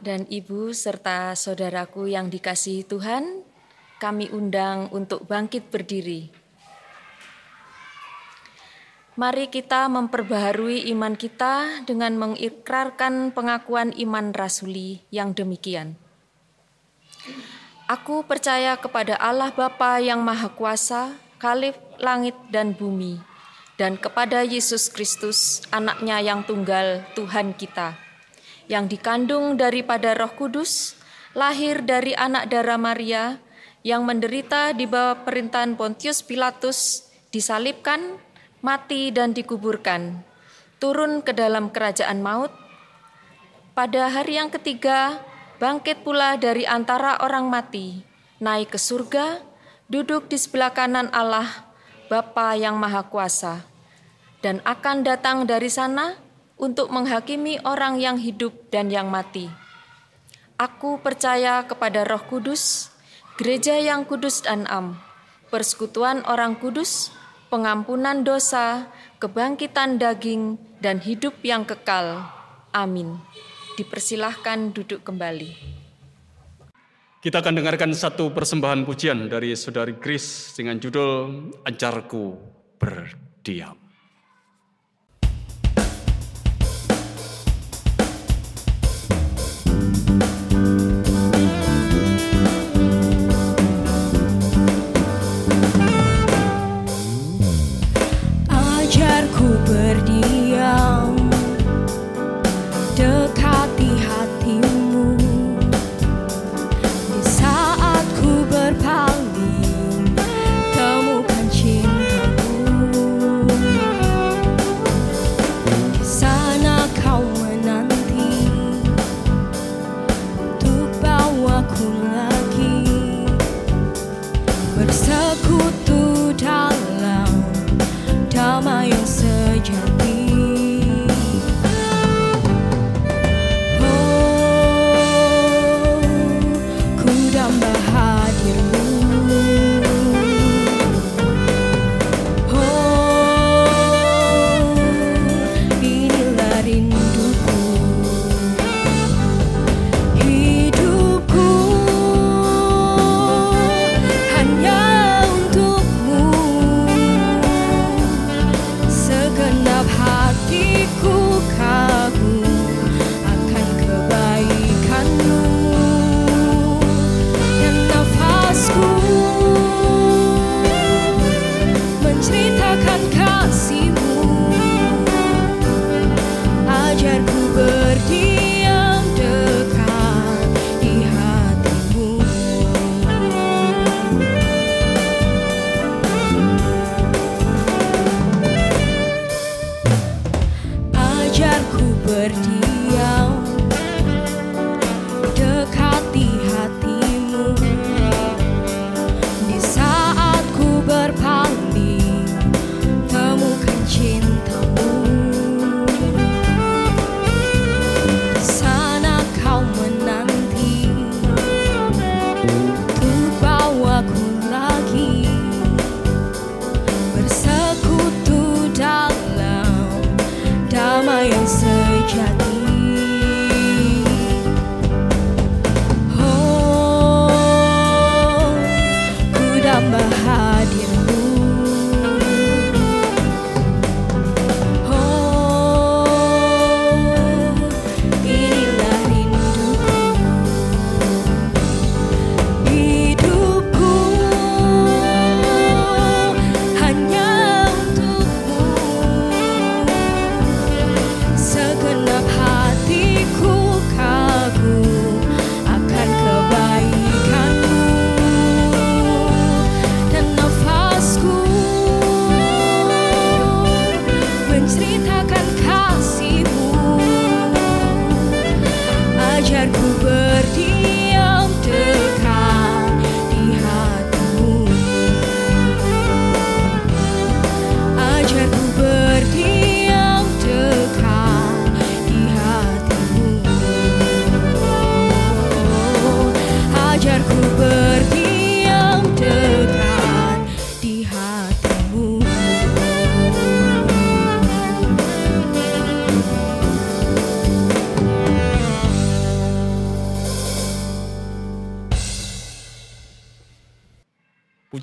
Dan Ibu serta saudaraku yang dikasihi Tuhan, kami undang untuk bangkit berdiri. Mari kita memperbaharui iman kita dengan mengikrarkan pengakuan iman rasuli yang demikian. Aku percaya kepada Allah Bapa yang Maha Kuasa, Khalif langit dan bumi, dan kepada Yesus Kristus, anaknya yang tunggal, Tuhan kita, yang dikandung daripada roh kudus, lahir dari anak darah Maria, yang menderita di bawah perintahan Pontius Pilatus, disalibkan, mati dan dikuburkan, turun ke dalam kerajaan maut. Pada hari yang ketiga, bangkit pula dari antara orang mati, naik ke surga, duduk di sebelah kanan Allah, Bapa yang Maha Kuasa, dan akan datang dari sana untuk menghakimi orang yang hidup dan yang mati. Aku percaya kepada Roh Kudus, gereja yang kudus dan am, persekutuan orang kudus, pengampunan dosa, kebangkitan daging, dan hidup yang kekal. Amin. Dipersilahkan duduk kembali. Kita akan dengarkan satu persembahan pujian dari Saudari Kris dengan judul Ajarku Berdiam. berdi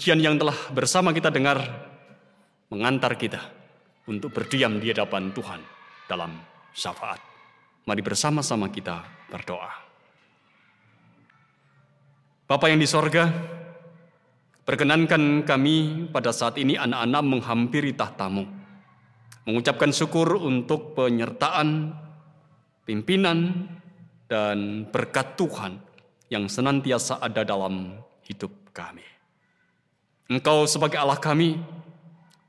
Pujian yang telah bersama kita dengar mengantar kita untuk berdiam di hadapan Tuhan dalam syafaat. Mari bersama-sama kita berdoa. Bapa yang di sorga, perkenankan kami pada saat ini anak-anak menghampiri tahtamu. Mengucapkan syukur untuk penyertaan, pimpinan, dan berkat Tuhan yang senantiasa ada dalam hidup kami. Engkau sebagai Allah kami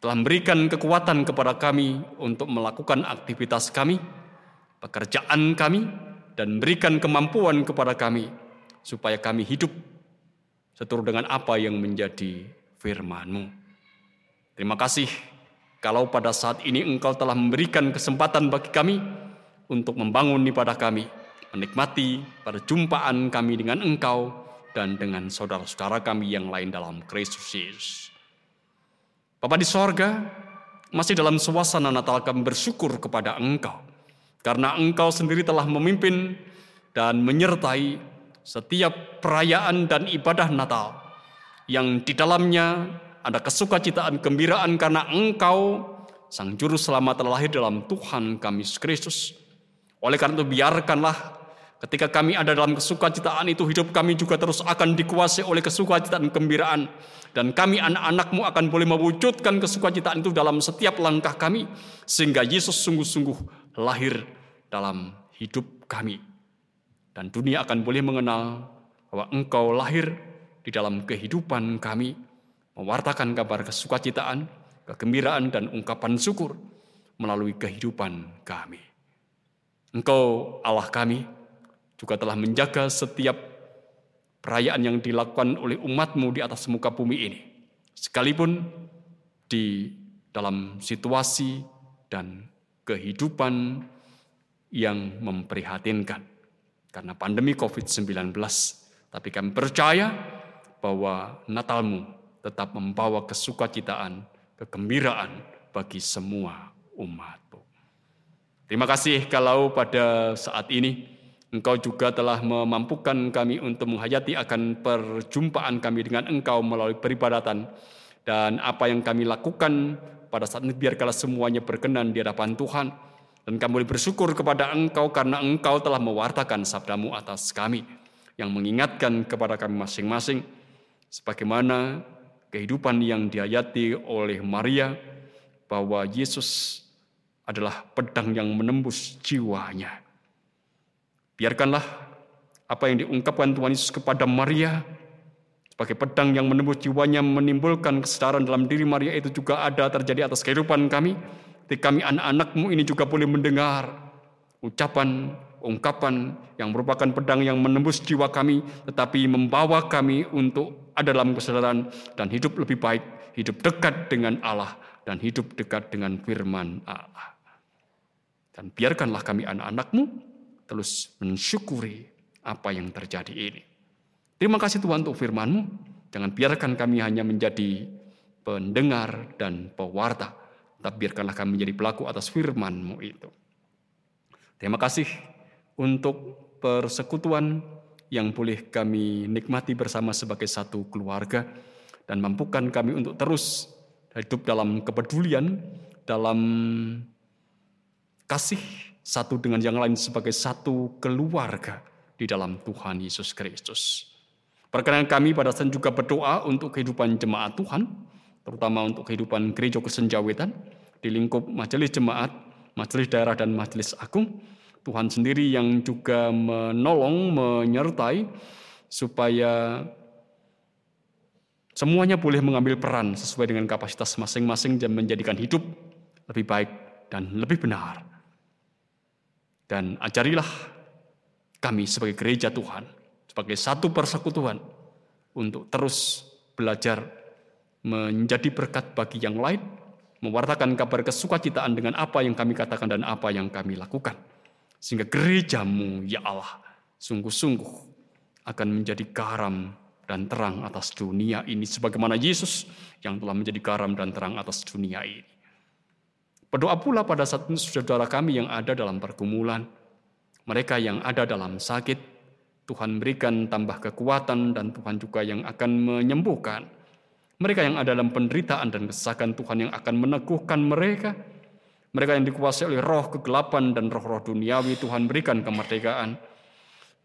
telah memberikan kekuatan kepada kami untuk melakukan aktivitas kami, pekerjaan kami, dan berikan kemampuan kepada kami supaya kami hidup seturut dengan apa yang menjadi firman-Mu. Terima kasih kalau pada saat ini Engkau telah memberikan kesempatan bagi kami untuk membangun ibadah kami, menikmati perjumpaan kami dengan Engkau, dan dengan saudara-saudara kami yang lain dalam Kristus Yesus. Bapa di sorga, masih dalam suasana Natal kami bersyukur kepada Engkau. Karena Engkau sendiri telah memimpin dan menyertai setiap perayaan dan ibadah Natal yang di dalamnya ada kesukacitaan, gembiraan karena Engkau Sang Juru Selamat telah lahir dalam Tuhan kami Kristus. Oleh karena itu biarkanlah Ketika kami ada dalam kesukacitaan itu, hidup kami juga terus akan dikuasai oleh kesukacitaan kegembiraan. Dan kami anak-anakmu akan boleh mewujudkan kesukacitaan itu dalam setiap langkah kami. Sehingga Yesus sungguh-sungguh lahir dalam hidup kami. Dan dunia akan boleh mengenal bahwa engkau lahir di dalam kehidupan kami. Mewartakan kabar kesukacitaan, kegembiraan, dan ungkapan syukur melalui kehidupan kami. Engkau Allah kami, juga telah menjaga setiap perayaan yang dilakukan oleh umatmu di atas muka bumi ini. Sekalipun di dalam situasi dan kehidupan yang memprihatinkan. Karena pandemi COVID-19. Tapi kami percaya bahwa Natalmu tetap membawa kesukacitaan, kegembiraan bagi semua umatmu. Terima kasih kalau pada saat ini Engkau juga telah memampukan kami untuk menghayati akan perjumpaan kami dengan Engkau melalui peribadatan. Dan apa yang kami lakukan pada saat ini biarkanlah semuanya berkenan di hadapan Tuhan. Dan kami boleh bersyukur kepada Engkau karena Engkau telah mewartakan sabdamu atas kami. Yang mengingatkan kepada kami masing-masing. Sebagaimana kehidupan yang dihayati oleh Maria. Bahwa Yesus adalah pedang yang menembus jiwanya Biarkanlah apa yang diungkapkan Tuhan Yesus kepada Maria sebagai pedang yang menembus jiwanya menimbulkan kesedaran dalam diri Maria itu juga ada terjadi atas kehidupan kami. Ketika kami anak-anakmu ini juga boleh mendengar ucapan, ungkapan yang merupakan pedang yang menembus jiwa kami, tetapi membawa kami untuk ada dalam kesadaran dan hidup lebih baik, hidup dekat dengan Allah, dan hidup dekat dengan firman Allah. Dan biarkanlah kami anak-anakmu terus mensyukuri apa yang terjadi ini. Terima kasih Tuhan untuk firman-Mu. Jangan biarkan kami hanya menjadi pendengar dan pewarta, tapi biarkanlah kami menjadi pelaku atas firman-Mu itu. Terima kasih untuk persekutuan yang boleh kami nikmati bersama sebagai satu keluarga dan mampukan kami untuk terus hidup dalam kepedulian, dalam kasih satu dengan yang lain sebagai satu keluarga di dalam Tuhan Yesus Kristus. Perkenan kami pada saat juga berdoa untuk kehidupan jemaat Tuhan, terutama untuk kehidupan gereja kesenjawitan di lingkup majelis jemaat, majelis daerah dan majelis agung. Tuhan sendiri yang juga menolong, menyertai supaya semuanya boleh mengambil peran sesuai dengan kapasitas masing-masing dan menjadikan hidup lebih baik dan lebih benar dan ajarilah kami sebagai gereja Tuhan, sebagai satu persekutuan, untuk terus belajar menjadi berkat bagi yang lain, mewartakan kabar kesukacitaan dengan apa yang kami katakan dan apa yang kami lakukan. Sehingga gerejamu, ya Allah, sungguh-sungguh akan menjadi garam dan terang atas dunia ini. Sebagaimana Yesus yang telah menjadi garam dan terang atas dunia ini. Berdoa pula pada saudara kami yang ada dalam pergumulan, mereka yang ada dalam sakit, Tuhan berikan tambah kekuatan dan Tuhan juga yang akan menyembuhkan. Mereka yang ada dalam penderitaan dan kesesakan Tuhan yang akan meneguhkan mereka. Mereka yang dikuasai oleh roh kegelapan dan roh-roh duniawi Tuhan berikan kemerdekaan.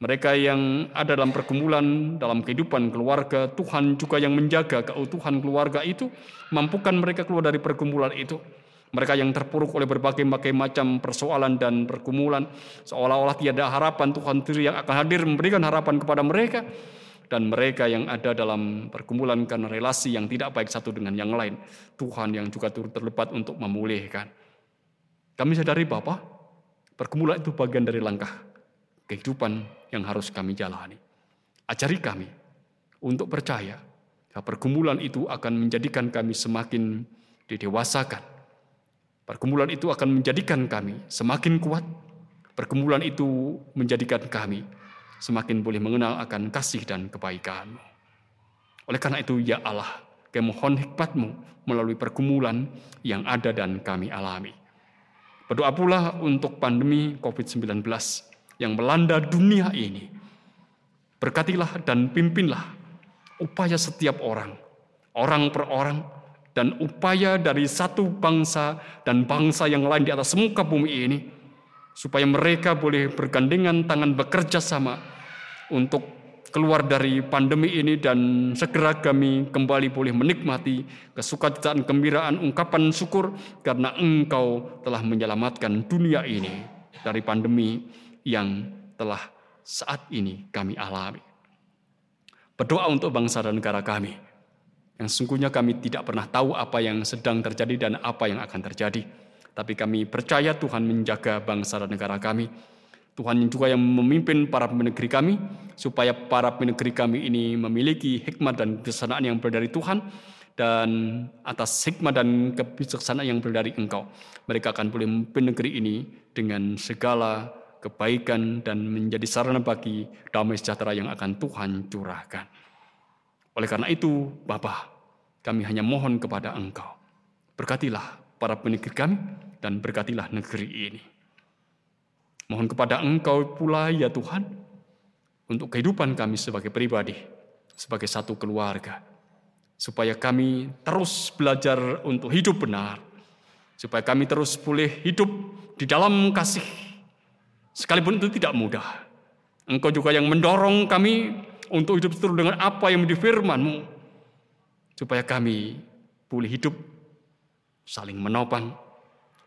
Mereka yang ada dalam pergumulan, dalam kehidupan keluarga, Tuhan juga yang menjaga keutuhan keluarga itu, mampukan mereka keluar dari pergumulan itu. Mereka yang terpuruk oleh berbagai-bagai macam persoalan dan pergumulan, seolah-olah tiada harapan Tuhan sendiri yang akan hadir memberikan harapan kepada mereka. Dan mereka yang ada dalam pergumulan karena relasi yang tidak baik satu dengan yang lain, Tuhan yang juga turut terlibat untuk memulihkan. Kami sadari Bapak, pergumulan itu bagian dari langkah kehidupan yang harus kami jalani. Ajari kami untuk percaya bahwa pergumulan itu akan menjadikan kami semakin didewasakan. Pergumulan itu akan menjadikan kami semakin kuat. Pergumulan itu menjadikan kami semakin boleh mengenal akan kasih dan kebaikan. Oleh karena itu, ya Allah, kami mohon hikmatmu melalui pergumulan yang ada dan kami alami. Berdoa pula untuk pandemi COVID-19 yang melanda dunia ini. Berkatilah dan pimpinlah upaya setiap orang, orang per orang, dan upaya dari satu bangsa dan bangsa yang lain di atas muka bumi ini, supaya mereka boleh bergandengan tangan bekerja sama untuk keluar dari pandemi ini dan segera kami kembali boleh menikmati kesukaan gembiraan ungkapan syukur karena engkau telah menyelamatkan dunia ini dari pandemi yang telah saat ini kami alami. Berdoa untuk bangsa dan negara kami, yang sungguhnya kami tidak pernah tahu apa yang sedang terjadi dan apa yang akan terjadi. Tapi kami percaya Tuhan menjaga bangsa dan negara kami. Tuhan juga yang memimpin para pemimpin negeri kami, supaya para pemimpin negeri kami ini memiliki hikmat dan kebijaksanaan yang berasal dari Tuhan, dan atas hikmat dan kebijaksanaan yang berasal dari Engkau. Mereka akan boleh memimpin negeri ini dengan segala kebaikan dan menjadi sarana bagi damai sejahtera yang akan Tuhan curahkan. Oleh karena itu, Bapa, kami hanya mohon kepada Engkau. Berkatilah para penegri kami dan berkatilah negeri ini. Mohon kepada Engkau pula ya Tuhan, untuk kehidupan kami sebagai pribadi, sebagai satu keluarga, supaya kami terus belajar untuk hidup benar, supaya kami terus boleh hidup di dalam kasih Sekalipun itu tidak mudah. Engkau juga yang mendorong kami untuk hidup seluruh dengan apa yang menjadi firman-Mu. Supaya kami boleh hidup saling menopang,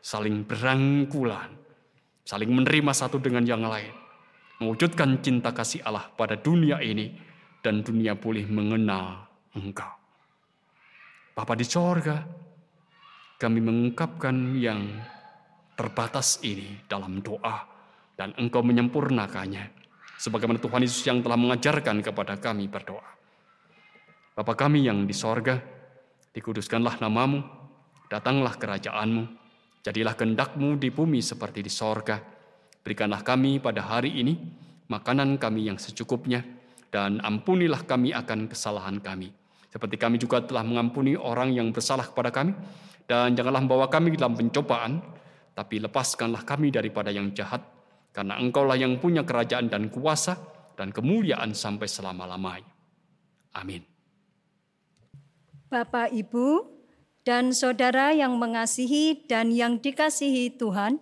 saling berangkulan, saling menerima satu dengan yang lain. Mewujudkan cinta kasih Allah pada dunia ini dan dunia boleh mengenal Engkau. Bapa di sorga, kami mengungkapkan yang terbatas ini dalam doa dan engkau menyempurnakannya. Sebagaimana Tuhan Yesus yang telah mengajarkan kepada kami berdoa. Bapa kami yang di sorga, dikuduskanlah namamu, datanglah kerajaanmu, jadilah kehendakmu di bumi seperti di sorga. Berikanlah kami pada hari ini makanan kami yang secukupnya, dan ampunilah kami akan kesalahan kami. Seperti kami juga telah mengampuni orang yang bersalah kepada kami, dan janganlah membawa kami dalam pencobaan, tapi lepaskanlah kami daripada yang jahat, karena engkaulah yang punya kerajaan dan kuasa dan kemuliaan sampai selama-lamanya. Amin. Bapak, Ibu, dan saudara yang mengasihi dan yang dikasihi Tuhan,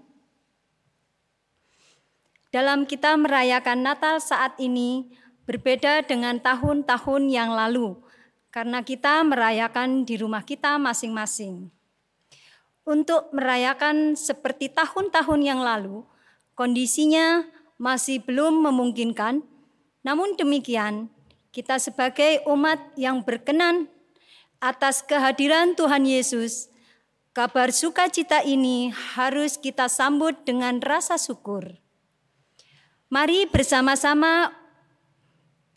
dalam kita merayakan Natal saat ini berbeda dengan tahun-tahun yang lalu, karena kita merayakan di rumah kita masing-masing. Untuk merayakan seperti tahun-tahun yang lalu, Kondisinya masih belum memungkinkan, namun demikian kita sebagai umat yang berkenan atas kehadiran Tuhan Yesus, kabar sukacita ini harus kita sambut dengan rasa syukur. Mari bersama-sama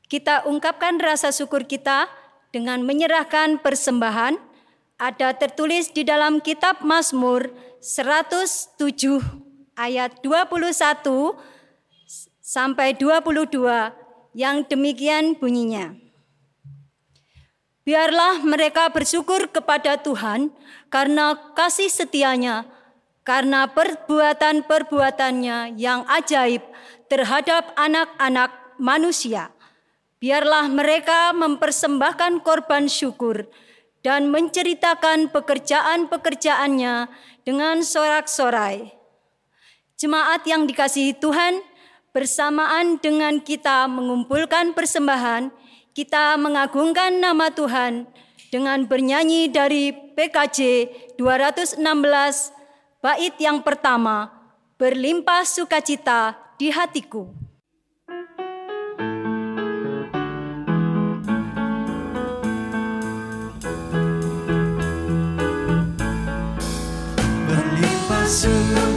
kita ungkapkan rasa syukur kita dengan menyerahkan persembahan ada tertulis di dalam kitab Mazmur 107 ayat 21 sampai 22 yang demikian bunyinya. Biarlah mereka bersyukur kepada Tuhan karena kasih setianya, karena perbuatan-perbuatannya yang ajaib terhadap anak-anak manusia. Biarlah mereka mempersembahkan korban syukur dan menceritakan pekerjaan-pekerjaannya dengan sorak-sorai. Jemaat yang dikasihi Tuhan, bersamaan dengan kita mengumpulkan persembahan, kita mengagungkan nama Tuhan dengan bernyanyi dari PKJ 216 bait yang pertama, berlimpah sukacita di hatiku. Berlimpah sukacita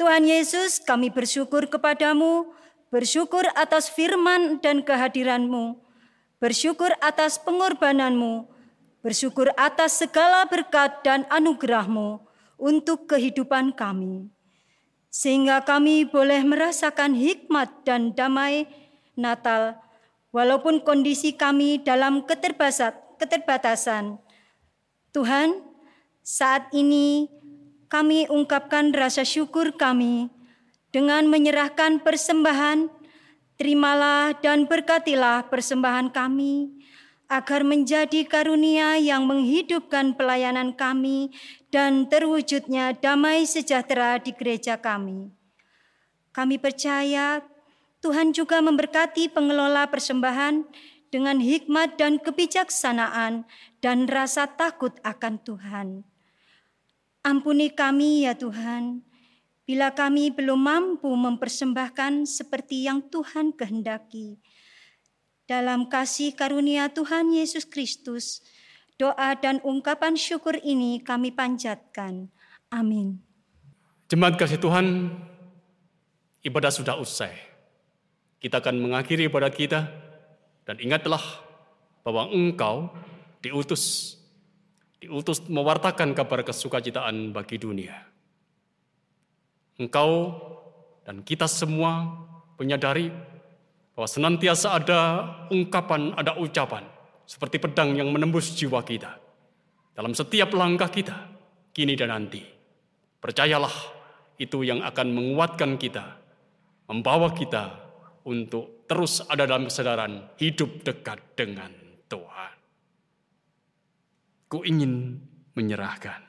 Tuhan Yesus, kami bersyukur kepadamu, bersyukur atas firman dan kehadiranmu, bersyukur atas pengorbananmu, bersyukur atas segala berkat dan anugerahmu untuk kehidupan kami. Sehingga kami boleh merasakan hikmat dan damai Natal, walaupun kondisi kami dalam keterbatasan. Tuhan, saat ini kami ungkapkan rasa syukur kami dengan menyerahkan persembahan. Terimalah dan berkatilah persembahan kami agar menjadi karunia yang menghidupkan pelayanan kami dan terwujudnya damai sejahtera di gereja kami. Kami percaya Tuhan juga memberkati pengelola persembahan dengan hikmat dan kebijaksanaan dan rasa takut akan Tuhan. Ampuni kami ya Tuhan, bila kami belum mampu mempersembahkan seperti yang Tuhan kehendaki. Dalam kasih karunia Tuhan Yesus Kristus, doa dan ungkapan syukur ini kami panjatkan. Amin. Jemaat kasih Tuhan, ibadah sudah usai. Kita akan mengakhiri ibadah kita dan ingatlah bahwa engkau diutus diutus mewartakan kabar kesukacitaan bagi dunia. Engkau dan kita semua menyadari bahwa senantiasa ada ungkapan, ada ucapan seperti pedang yang menembus jiwa kita dalam setiap langkah kita, kini dan nanti. Percayalah, itu yang akan menguatkan kita, membawa kita untuk terus ada dalam kesadaran hidup dekat dengan Tuhan. Ku ingin menyerahkan.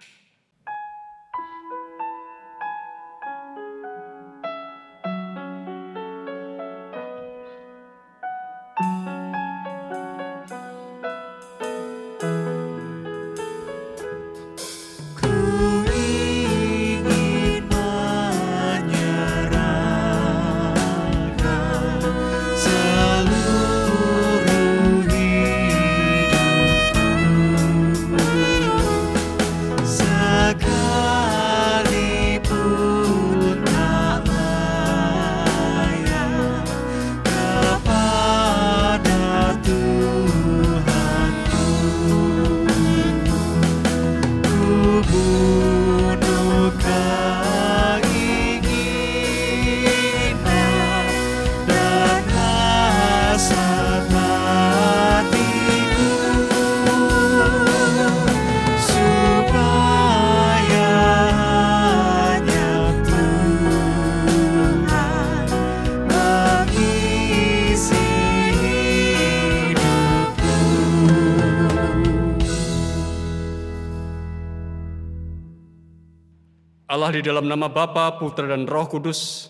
dalam nama Bapa, Putra, dan Roh Kudus,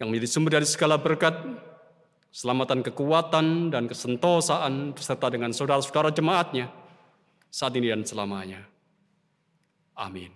yang menjadi sumber dari segala berkat, selamatan kekuatan, dan kesentosaan beserta dengan saudara-saudara jemaatnya saat ini dan selamanya. Amin.